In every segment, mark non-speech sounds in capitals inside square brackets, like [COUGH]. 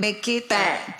make it back.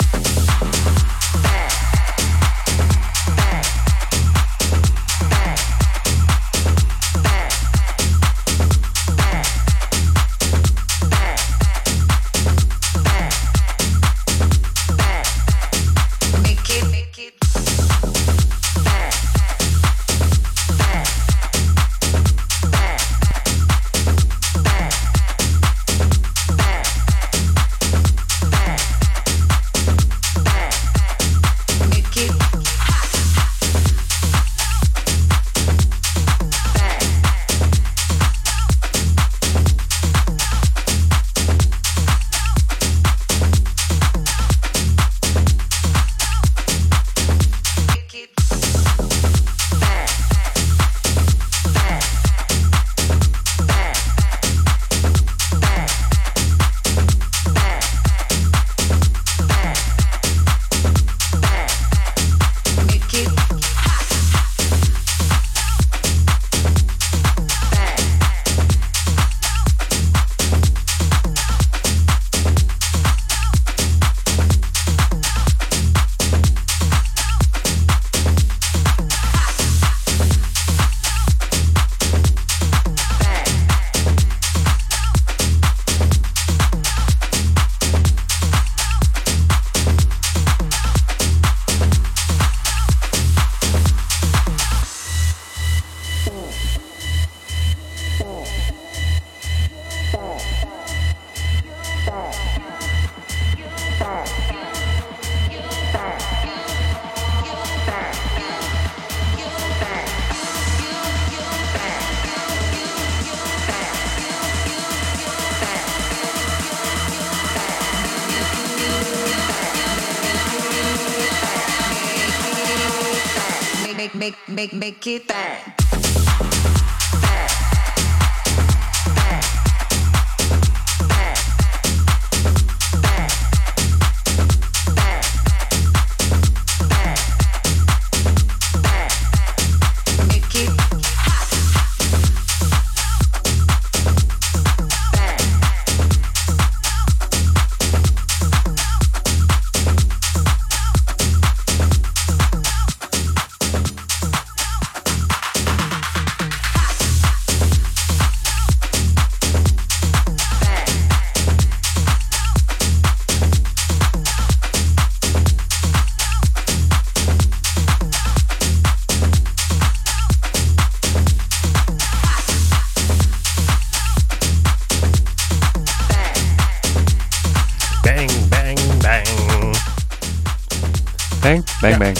Bang, bang, Ja. bang.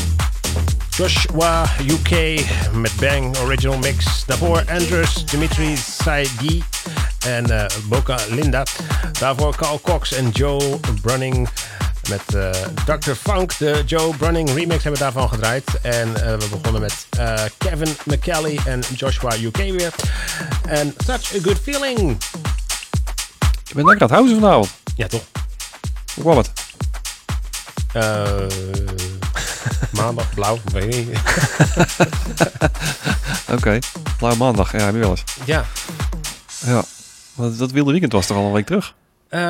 Joshua UK met Bang Original Mix. Daarvoor Andrus, Dimitri Saidi en eh, Boca Linda. Daarvoor Carl Cox en Joe Brunning met eh, Dr. Funk. De Joe Brunning remix hebben we daarvan gedraaid. En eh, we begonnen met Kevin McKelly en Joshua UK weer. En Such a Good Feeling. Je bent lekker aan het houden vanavond. Ja, toch? Hoe kwam het? Eh, [LAUGHS] maandag, blauw, weet ik niet. [LAUGHS] Oké. Blauwe maandag. Ja, heb je wel eens. Ja. Ja. Dat, dat wilde weekend was toch al een week terug? Eh,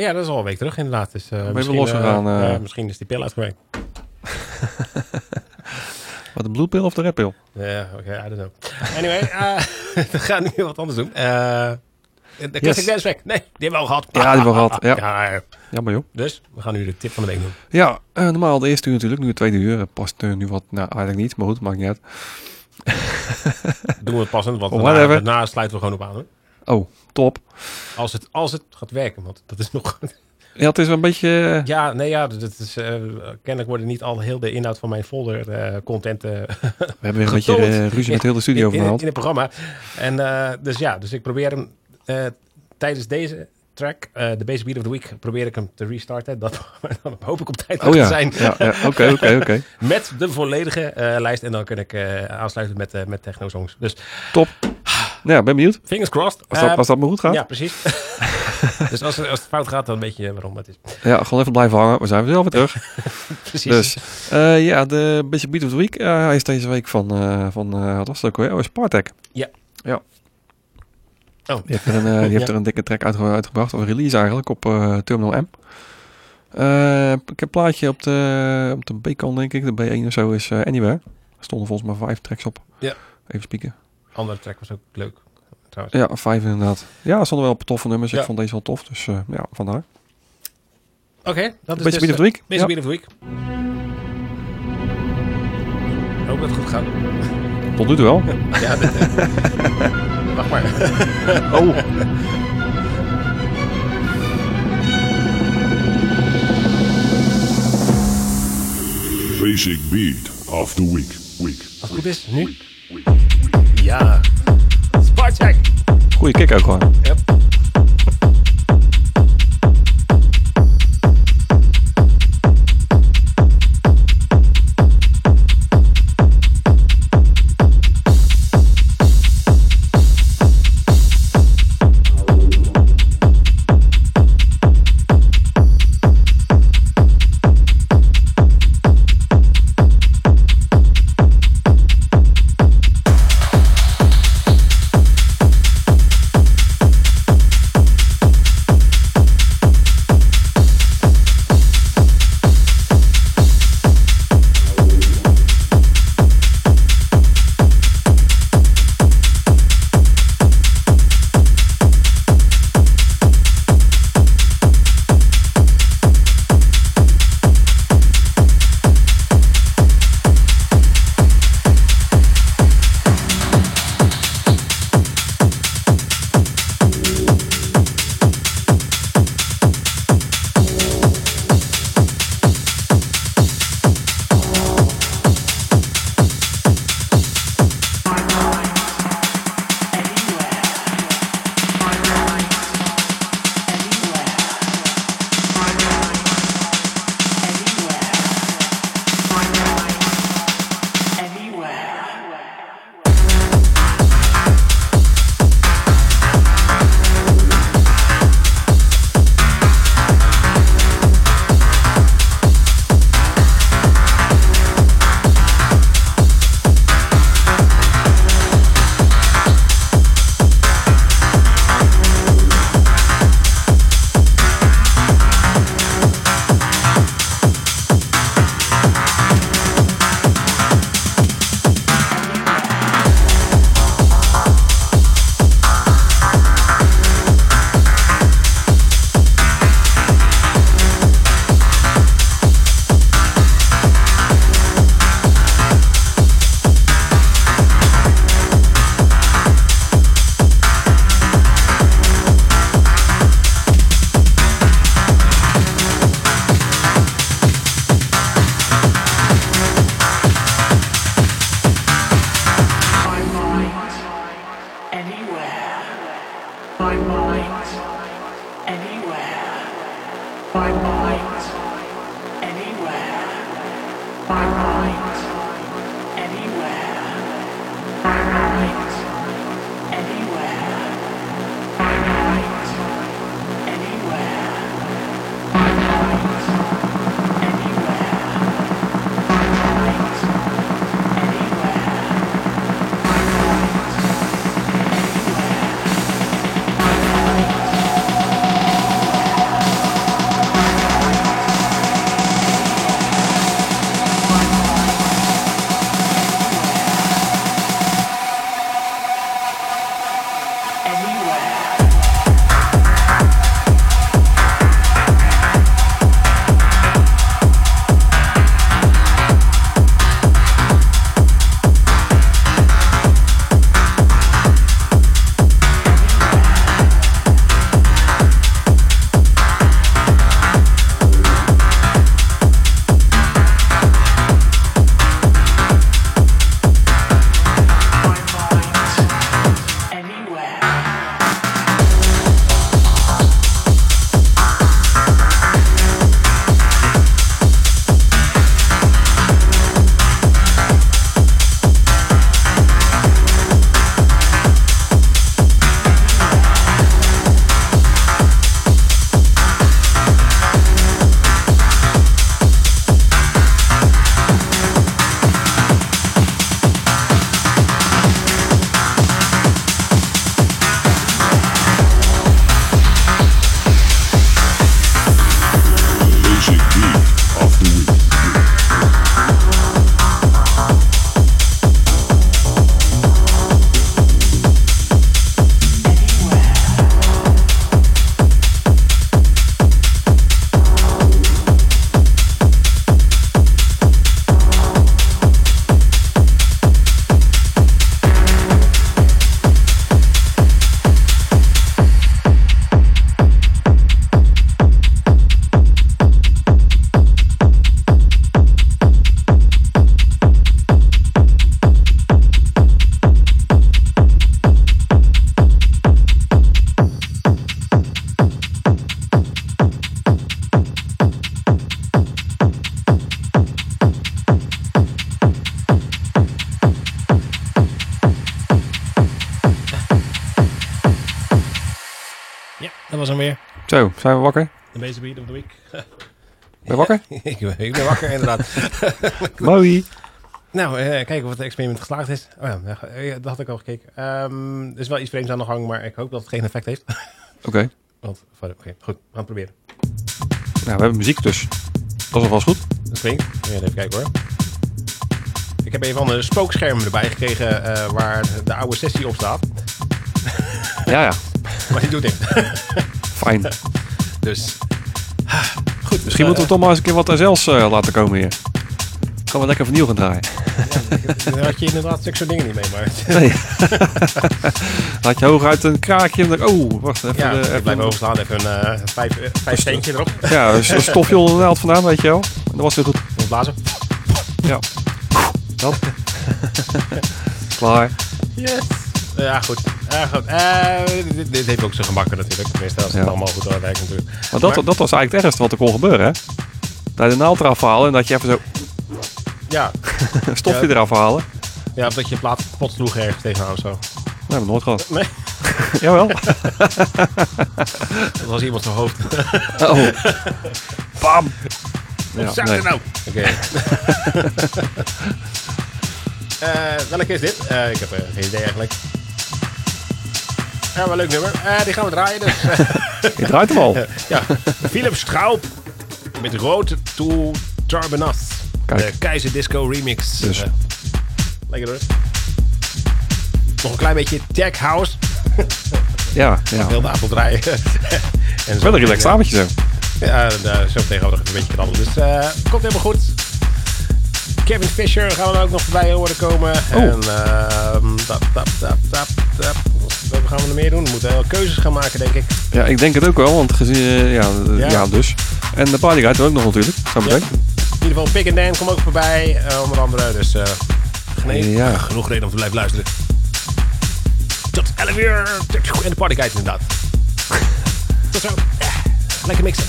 ja, dat is al een week terug inderdaad. Dus, uh, misschien, losgegaan, eh, misschien is die pil uitgewerkt. [LAUGHS] Wat, de bluepil of de redpil? Ja, oké, I don't know. Anyway, eh, we gaan nu wat anders doen. Eh, de Classic Dance Track. Nee, die hebben we al gehad. Ja, die hebben we al gehad, [LAUGHS] ja. ja. Jammer joh. Dus, we gaan nu de tip van de week doen. Ja, eh, normaal de eerste uur natuurlijk. Nu het tweede uur. Het past eh, nu wat... Nou, eigenlijk niet. Maar goed, maakt niet uit. Doen we het passend, want [LAUGHS] Oh, daarna, sluiten we gewoon op aan. Hoor. Oh, top. Als, het, als het gaat werken, want dat is [LAUGHS] nog... Ja, het is wel een beetje... eh, ja, nee, ja, dat is, eh, kennelijk worden niet al heel de inhoud van mijn folder eh, content eh, we hebben weer een beetje eh, ruzie met heel de studio in, in, in het programma. En eh, dus ja, dus ik probeer hem eh, tijdens deze track, eh, de Basic Beat of the Week, probeer ik hem te restarten. Dat, [LAUGHS] dan hoop ik op tijd Oh te ja. zijn. Ja, ja, [LAUGHS] Oké, oké, oké. Met de volledige eh, lijst. En dan kan ik aansluiten met, met techno songs. Dus Top. Ja, ben benieuwd. fingers crossed. Als dat, als dat maar goed gaat. ja, Ja, precies. [LAUGHS] dus als, als het fout gaat, dan weet je waarom het is. gewoon even blijven hangen. We zijn weer weer terug. Precies. Dus ja, de Basic Beat of the Week. hij is deze week van, eh, van wat was het ook alweer? Oh, Spartak. Ja. Ja. Oh. Die heeft er een, eh, die [LAUGHS] heeft Ja. er een dikke track uitge- uitgebracht. Of een release eigenlijk op eh, Terminal M. Eh, ik heb een plaatje op de, op de B-kant denk ik. De B1 of zo is Anywhere. Er stonden volgens mij vijf tracks op. Ja. Even spieken. Andere track was ook leuk. Trouwens. Ja, vijf inderdaad. Ja, er stonden wel toffe nummers. Ja. Ik vond deze wel tof. Dus ja, vandaar. Oké, dat is Basic dus, Beat of the Week. Basic Ja. Beat of the Week. Hoop dat het goed gaat. Tot nu toe wel. [LAUGHS] Ja, dit, [LAUGHS] Wacht [LAUGHS] maar. Oh. Basic Beat of the Week. Week. Als het goed is, nu. Ja. Spartak. Goeie kick ook gewoon. Yep. Zijn we wakker? De Basic Beat of the Week. [LAUGHS] Ben je wakker? [LAUGHS] ik, ben, ik ben wakker, inderdaad. [LAUGHS] Mooi. nou, eh, kijken of het experiment geslaagd is. Oh ja, ja, dat had ik al gekeken. Ehm, er is wel iets vreemds aan de gang, maar ik hoop dat het geen effect heeft. Oké. Want, Oké, goed. We gaan het proberen. Nou, we hebben muziek dus. Dat is alvast goed. Dat klinkt. Even kijken hoor. Ik heb een van de spookschermen erbij gekregen eh, waar de oude sessie op staat. Ja, ja. Maar die doet niks. Fijn. Dus, goed. Misschien moeten we toch maar eens een keer wat zelfs eh, laten komen hier. Gaan we lekker vernieuw gaan draaien. Dan had je inderdaad zulke soort dingen niet mee, maar... [LAUGHS] Nee. [LAUGHS] Laat je hooguit een kraakje en dan... Oh, wacht even. Ja, de- ik even blijf overslaan. Even een eh, vijf, eh, vijf steentje erop. Ja, een een stofje onder de naald vandaan, weet je wel. En dat was weer goed. Blazen. Ja. Dat. [LAUGHS] Klaar. Yes. Ja, goed. Ja, goed. Eh, dit, dit heeft ook zijn gemakken natuurlijk. Tenminste, als het Ja. allemaal goed werkt natuurlijk. Maar dat, Maar- dat was eigenlijk het ergste wat er kon gebeuren, hè? Dat je de naald eraf halen en dat je even zo Ja. [LAUGHS] stofje Ja. eraf halen. ja, of dat je plaat kapot sloeg ergens tegenaan of zo. Dat hebben we nooit gehad. Nee, [LAUGHS] Jawel. [LAUGHS] dat was iemand zijn hoofd. Oh. Bam. Wat Ja, nee. er nou? Oké. Eh, welke is dit? Eh, ik heb geen idee eigenlijk. Ja, wel een leuk nummer. Eh, die gaan we draaien dus. [LAUGHS] Je draait hem al. [LAUGHS] ja, Philip Straub met Road to Turbinas. Kijk. De Keizer Disco remix. Dus. Eh, lekker hoor. Nog een klein beetje tech house. Ja, ja. Heel de avond draaien. [LAUGHS] en Wel een relaxed avondje zo. Ja, zo tegenwoordig een beetje knabbelen. Dus eh, komt helemaal goed. Kevin Fisher gaan we ook nog voorbij horen komen. Oh. En ehm tap, tap, tap, tap, tap. Wat gaan we er meer doen? We moeten wel keuzes gaan maken, denk ik. Ja, ik denk het ook wel, want gezien, eh, ja, eh, Ja. ja. dus. En de partyguide ook nog natuurlijk, zo meteen. In ieder geval, Pick and Dan komt ook voorbij. eh, onder andere. Dus gene- Ja. genoeg reden om te blijven luisteren. tot 11 uur. En de partyguide inderdaad. Tot zo. Lekker mixen.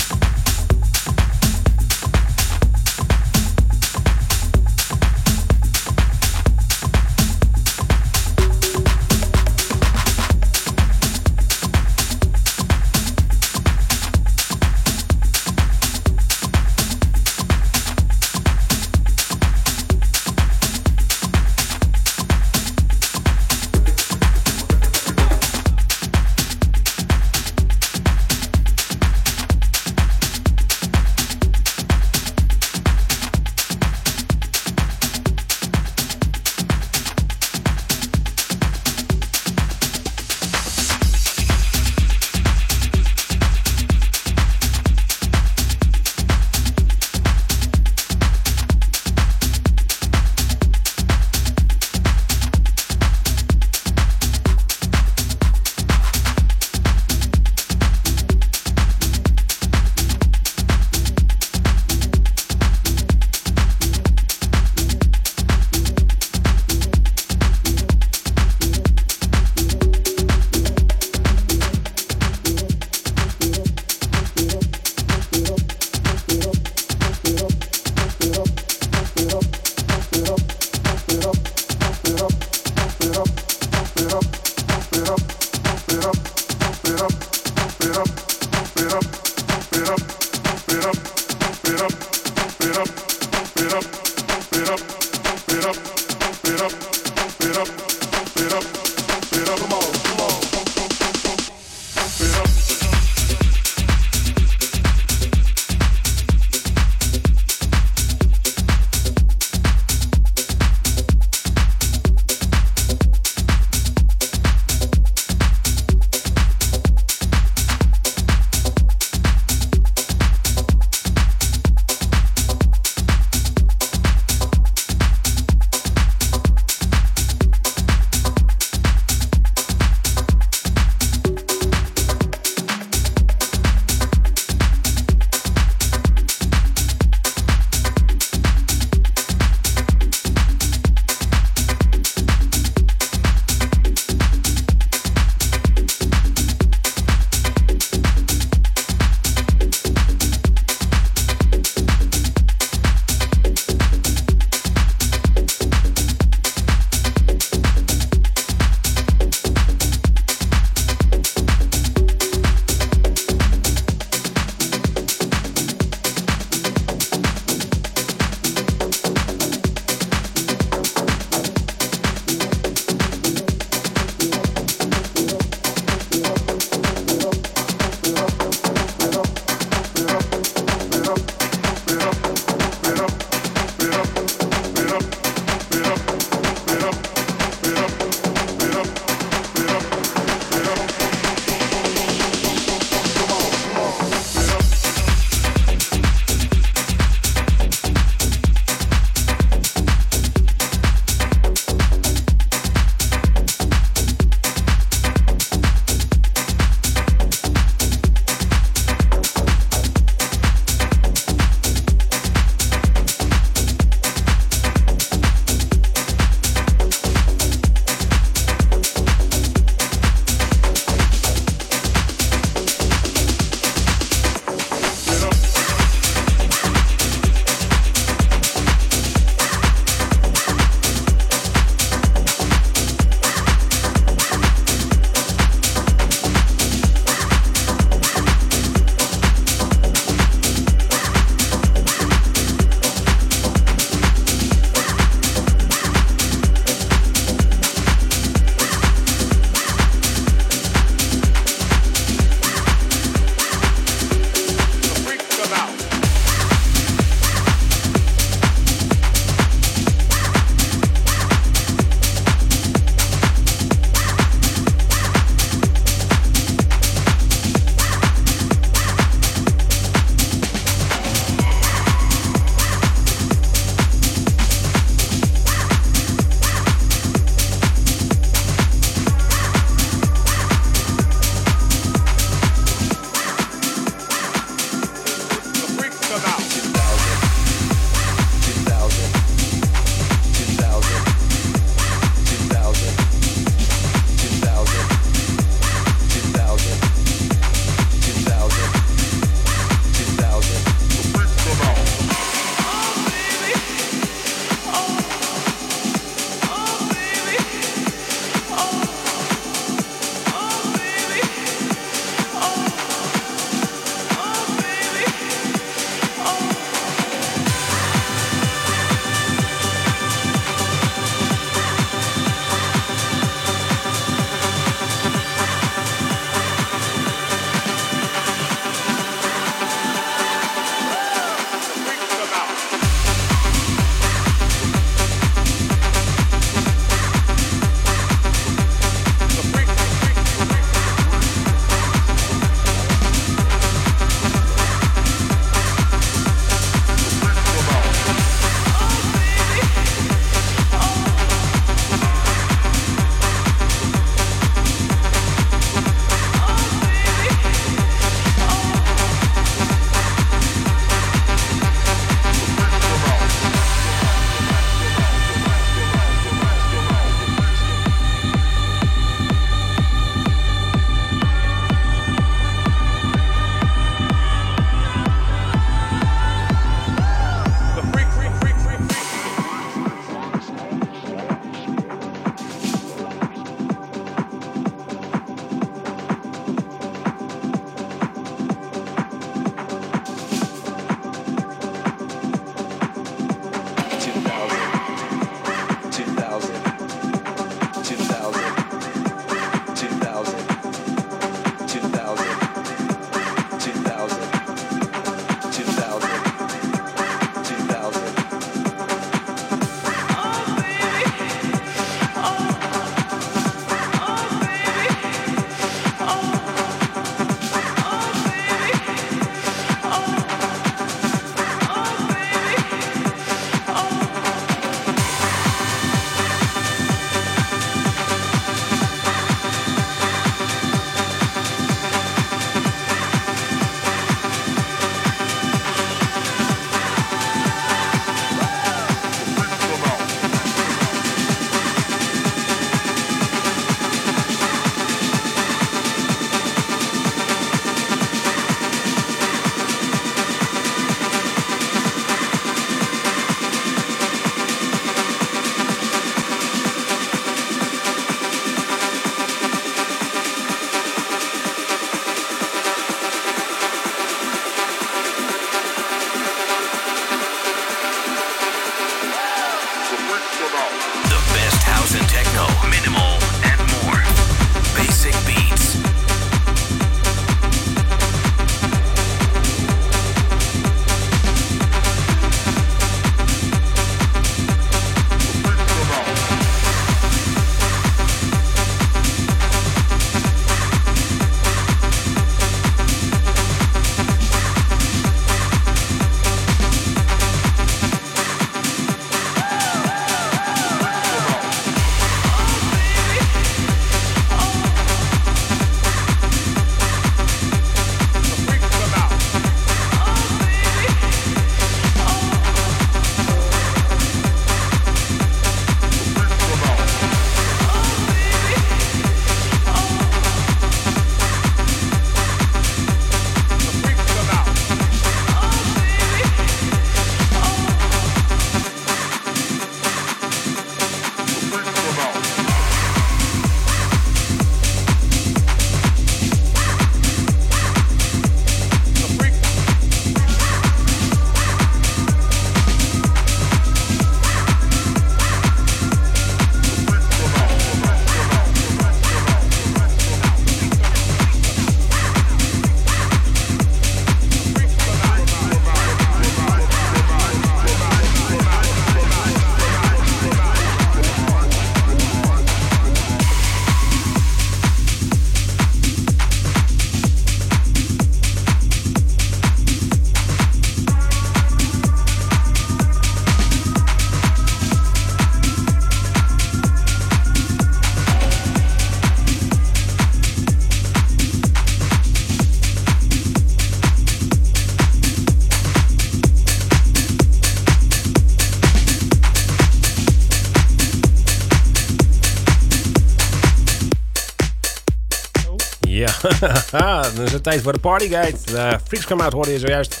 Dan is het tijd voor de partyguide. Uh, Freaks Come Out hoorde je zojuist.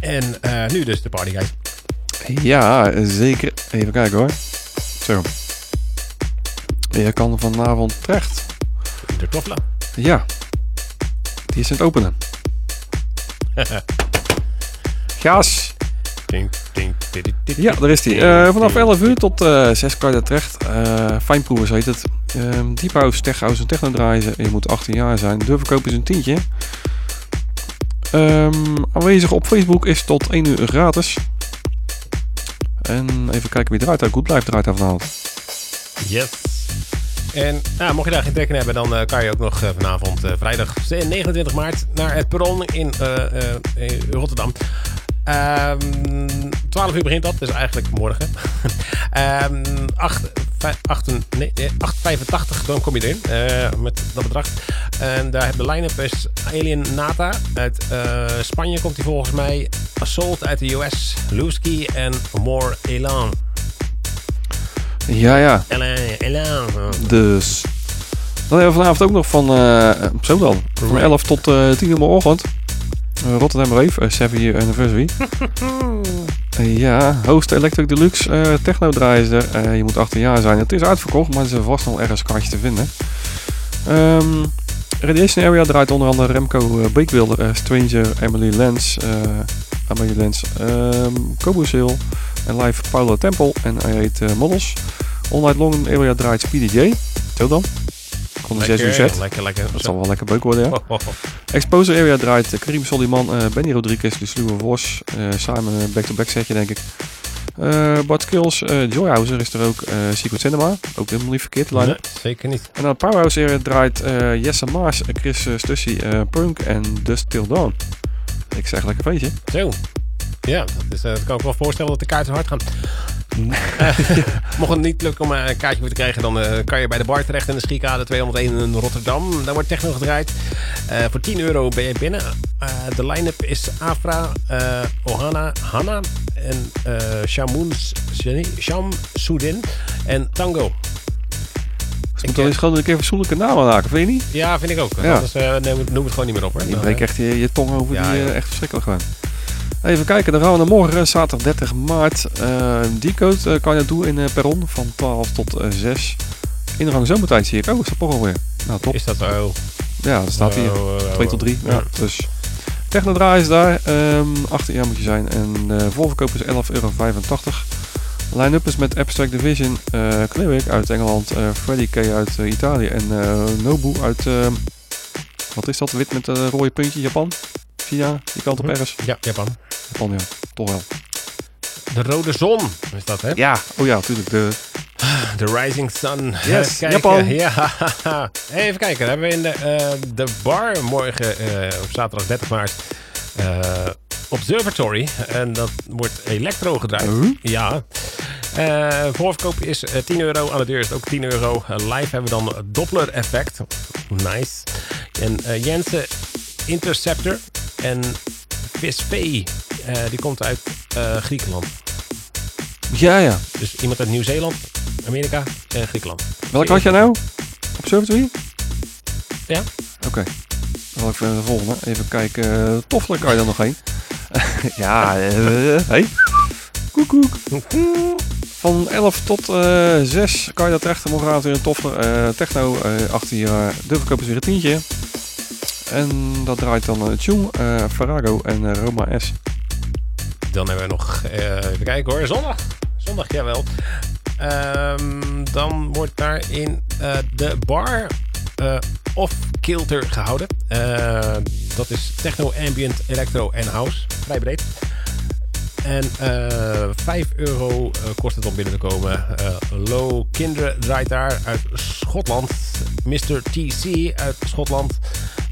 En eh, nu dus de partyguide. Ja, zeker. Even kijken hoor. Zo. Je kan vanavond terecht. De toffla. Ja. Die is aan het openen. [LAUGHS] Gas. Ja, daar is die. Eh, vanaf 11 uur tot eh 6 kan je daar terecht. Uh, Fijnproevers heet het. Ehm Deep House, Tech House en Techno draaien. Je moet 18 jaar zijn. De verkoop is een tientje. Ehm, aanwezig op Facebook is tot 1 uur gratis. En even kijken wie eruit uit. Goed blijft eruit vanavond. Yes. En nou, mocht je daar geen trek in hebben, dan eh, kan je ook nog eh, vanavond, eh, vrijdag 29 maart, naar het perron in, eh, eh, in Rotterdam. Ehm 12 uur begint dat, dus eigenlijk morgen. [LAUGHS] Ehm 8, vij- achten- nee, eh, 8,85 dan kom je erin eh, met dat bedrag. En daar heb de line-up is Alien Nata. Uit eh, Spanje komt hij volgens mij. Assault uit de US. Lusky en More Elan. Ja, ja. Elan, Elan. Dus. Dan hebben we vanavond ook nog van, eh, zo dan, van 11 tot eh 10 uur. Uh, Rotterdam Rave, uh, 7 year anniversary. [LAUGHS] Eh, ja, Host Electric Deluxe, eh, techno draaien. Eh, je moet 18 jaar zijn. Het is uitverkocht, maar er is vast nog ergens een kaartje te vinden. Ehm, Radiation Area draait onder andere Remco Beekwilder, eh, Stranger, Emily Lens, eh Emily Lens, ehm Kobo Sale en live Paula Temple en heet eh, Models. All Night Long Area draait Speedy J. Zo dan. Kon een 6 uur set. Lekker, lekker. Dat zal wel lekker beuk worden, ja. Oh, oh, oh. Exposure Area draait Karim Soliman, eh, Benny Rodriguez, de Sluwe Vos, eh, samen een back-to-back setje denk ik. Eh Bart Skills, eh Joyhouser is er ook, Secret Cinema, ook helemaal niet verkeerd. Nee, zeker niet. En dan Powerhouse Area draait Jesse Maas, Chris uh, Stussy, Punk en Dust Till Dawn. Ik zeg lekker feestje. Zo. Ja, eh, dat kan ik wel voorstellen dat de kaarten hard gaan. Eh, [LAUGHS] mocht het niet lukken om eh, een kaartje voor te krijgen, dan kan je bij de bar terecht in de Schiekade 201 in Rotterdam. Daar wordt techno gedraaid. Voor 10 euro ben je binnen. De line-up is Afra, eh, Ohana, Hanna en Shamoun, Sham Soudin en Tango. Ze moeten eens gewoon een keer fatsoenlijke namen maken, vind je niet? Ja, vind ik ook. Ja. Anders noem, het- gewoon niet meer op. Hoor. Je breekt echt je, je tong over Ja, die, ja. echt verschrikkelijk gewoon. Even kijken, dan gaan we naar morgen, zaterdag 30 maart. Eh die code eh, kan je doen in eh, Perron van 12 tot eh 6. Ingang zomertijd zie ik. Oh, is dat toch alweer? Nou, top. Is dat zo? Ja, dat staat hier. Oh, oh, 2 tot 3. oh. Ja, dus techno draaien is daar. Ehm 18 jaar moet je zijn. En de voorverkoop is 11,85 euro. Line-up is met Abstract Division, eh Cleric uit Engeland, eh Freddy K uit eh, Italië en eh, Nobu uit, eh, wat is dat, wit met een rode puntje, Japan? China, die kant op Mhm. ergens. Ja, Japan. Japan, ja, toch wel. De Rode Zon is dat, hè? Ja, oh ja, natuurlijk. De, The Rising Sun. Yes, Even kijken. Japan. Ja, [LAUGHS] even kijken. Dan hebben we in de, eh, de bar morgen eh, op zaterdag 30 maart eh, Observatory. En dat wordt electro gedraaid. Huh? Ja. Voorverkoop is eh, 10 euro. Aan de deur is het ook 10 euro. Live hebben we dan Doppler effect. Nice. En Jensen Interceptor. En Visvee. eh die komt uit eh, Griekenland. ja, ja. Dus iemand uit Nieuw-Zeeland, Amerika en Griekenland. Welke had jij nou? Observatory? Ja. Oké. Dan wil ik de volgende. Even kijken. Uh, Toffler kan je dan nog heen. [LAUGHS] ja, eh hey. Koek, koek. Van 11 tot eh 6 kan je dat terecht. Morgenavond weer een Toffler. techno, eh 18 jaar. De verkoop is weer een tientje. En dat draait dan uh, Tune, eh Farago en eh, Roma S. Dan hebben we nog, eh, even kijken hoor, zondag. Zondag, jawel. Ehm, dan wordt daar in eh, de bar eh Off Kilter gehouden. Eh, dat is techno, ambient, electro en house. Vrij breed. En eh 5 euro eh, kost het om binnen te komen. Eh, Low Kinderen draait daar uit Schotland. Mr. TC uit Schotland.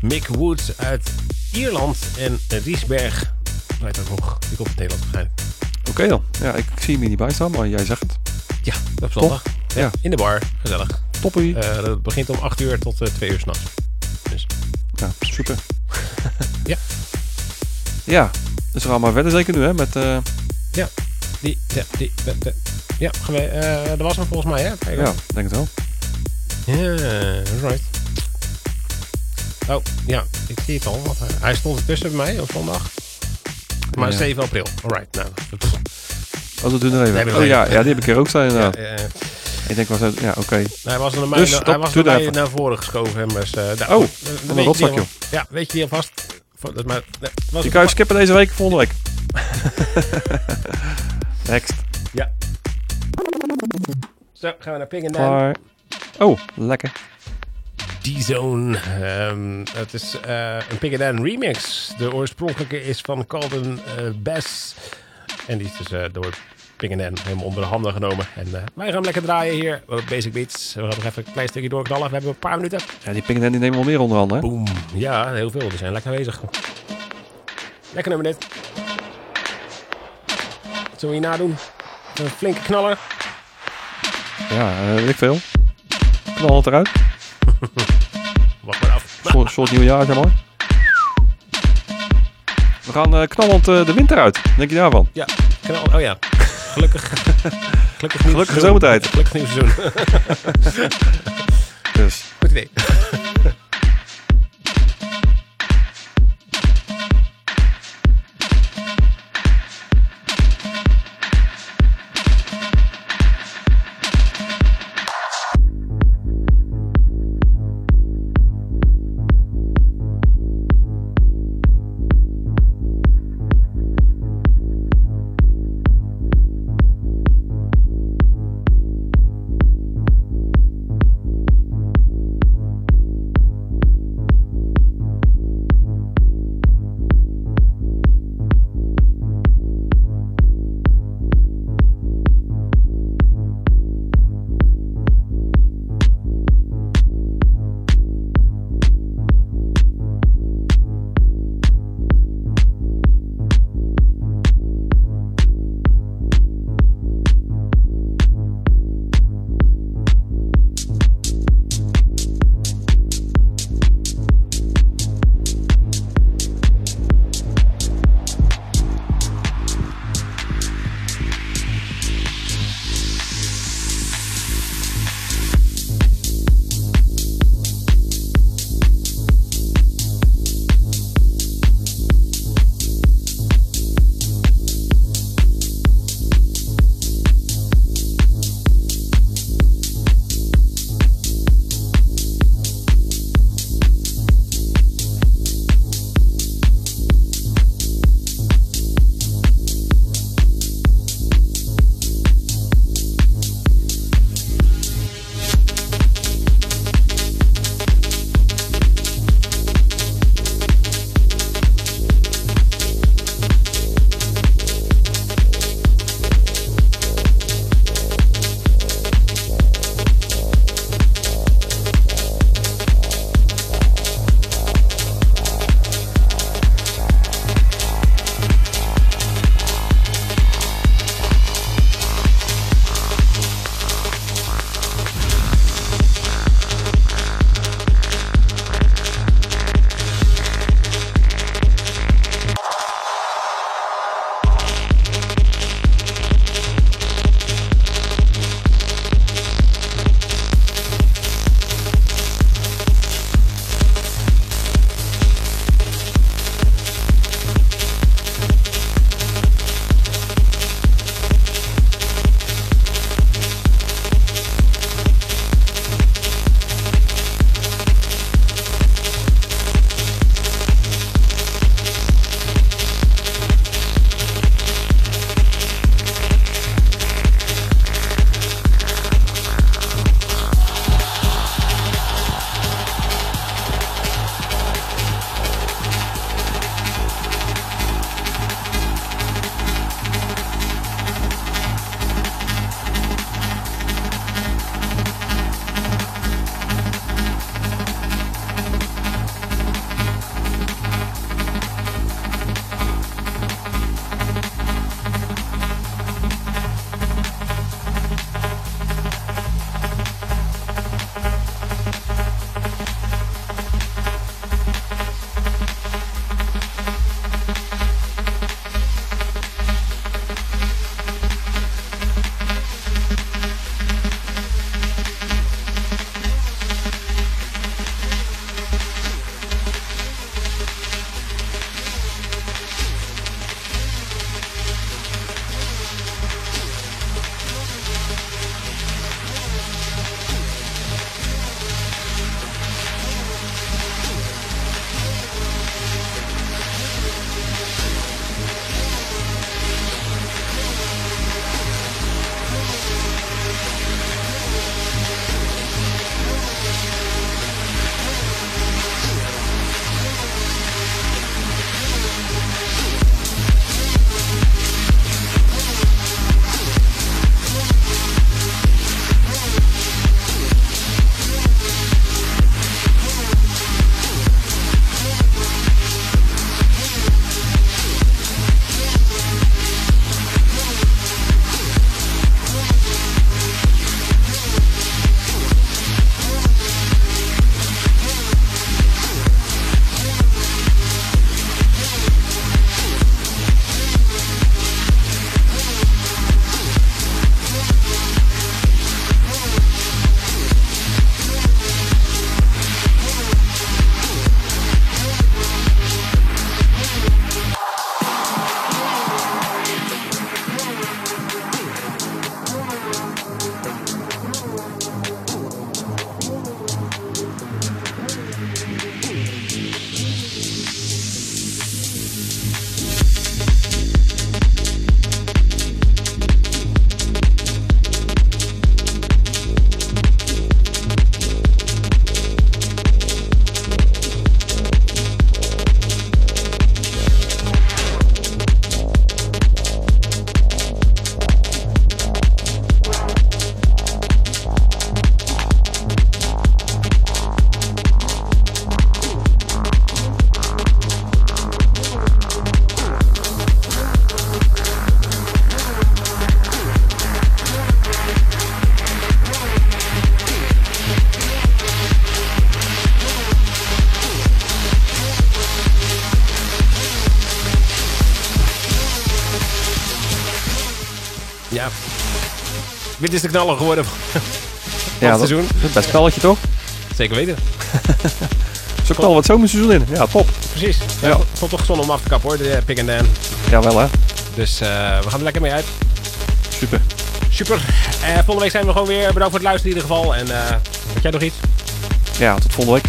Mick Woods uit Ierland. En Riesberg draait ook nog. Die komt uit Nederland waarschijnlijk. Oké dan. Ja, ik zie hem hier niet bij staan, maar jij zegt het. Ja, op zondag. Ja, Ja. In de bar. Gezellig. Toppie. Eh, dat begint om 8 uur tot eh 2 uur s'nachts. Dus Ja, super. [LAUGHS] Ja. Ja, dus we gaan maar verder zeker nu hè, met... eh, die, ja, die, de, de- ja, gaan we, eh, dat was hem volgens mij, hè? Kijk, ja, denk het wel. Ja, right. Oh, ja, ik zie het al. Want hij, stond ertussen bij mij op zondag. Maar Ja. 7 april. Alright, nou. Oh, dat doen we er even. Oh ja, ja, die heb ik er ook staan inderdaad. eh, eh, Ik denk, was het, ja, oké. hij was er naar mij, Dus hij stop, was naar, mij naar voren geschoven. Hem, dus, eh, nou, Oh, dan een weet je rotzak, die joh. al- Ja, weet je die alvast? Dat is maar, nee, was Je kan je skippen deze week, volgende week. [LAUGHS] Next. Ja. Zo, gaan we naar Ping and Dan. Oh, lekker. D-Zone. Ehm, het is eh, een Dan remix. De oorspronkelijke is van Calvin eh Bass. En die is dus eh, door Dan helemaal onder de handen genomen. En eh, wij gaan hem lekker draaien hier op Basic Beats. We gaan nog even een klein stukje doorknallen. We hebben een paar minuten. Ja, die pingen die nemen wel meer onder handen, hè? Boom. Ja, heel veel. Die zijn lekker bezig. Lekker nummer dit. Wat zullen we hier nadoen? Een flinke knaller. Ja, eh, weet ik veel. Knal het eruit. [LAUGHS] Wacht maar af. Een soort, soort nieuwjaar, zeg maar. We gaan eh, knallend eh, de winter uit. Denk je daarvan? Ja, knal. Oh ja. Gelukkig. Gelukkig nieuw Gelukkige seizoen. zomertijd. Gelukkig nieuw seizoen. [LAUGHS] Dus. Goed idee. [LAUGHS] Dit is de knaller geworden van Ja, het dat, seizoen. dat best spelletje toch? Zeker weten. [LAUGHS] Zo kan wat zomerseizoen in. Ja, top. Precies. Ja, Ja. Het stond toch gezond om af te kappen hoor, de eh, Pick and Dan. Jawel hè. Dus eh, we gaan er lekker mee uit. Super. Super. Eh, volgende week zijn we gewoon weer. Bedankt voor het luisteren in ieder geval. En heb jij nog iets? Ja, tot volgende week.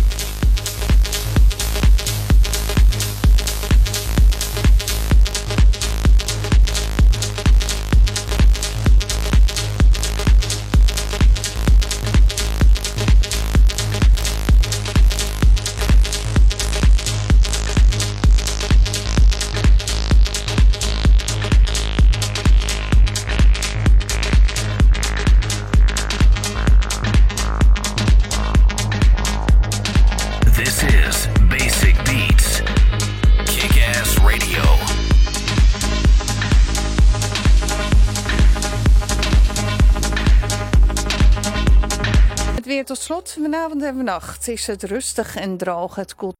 Vanavond en vannacht is het rustig en droog. Het koelt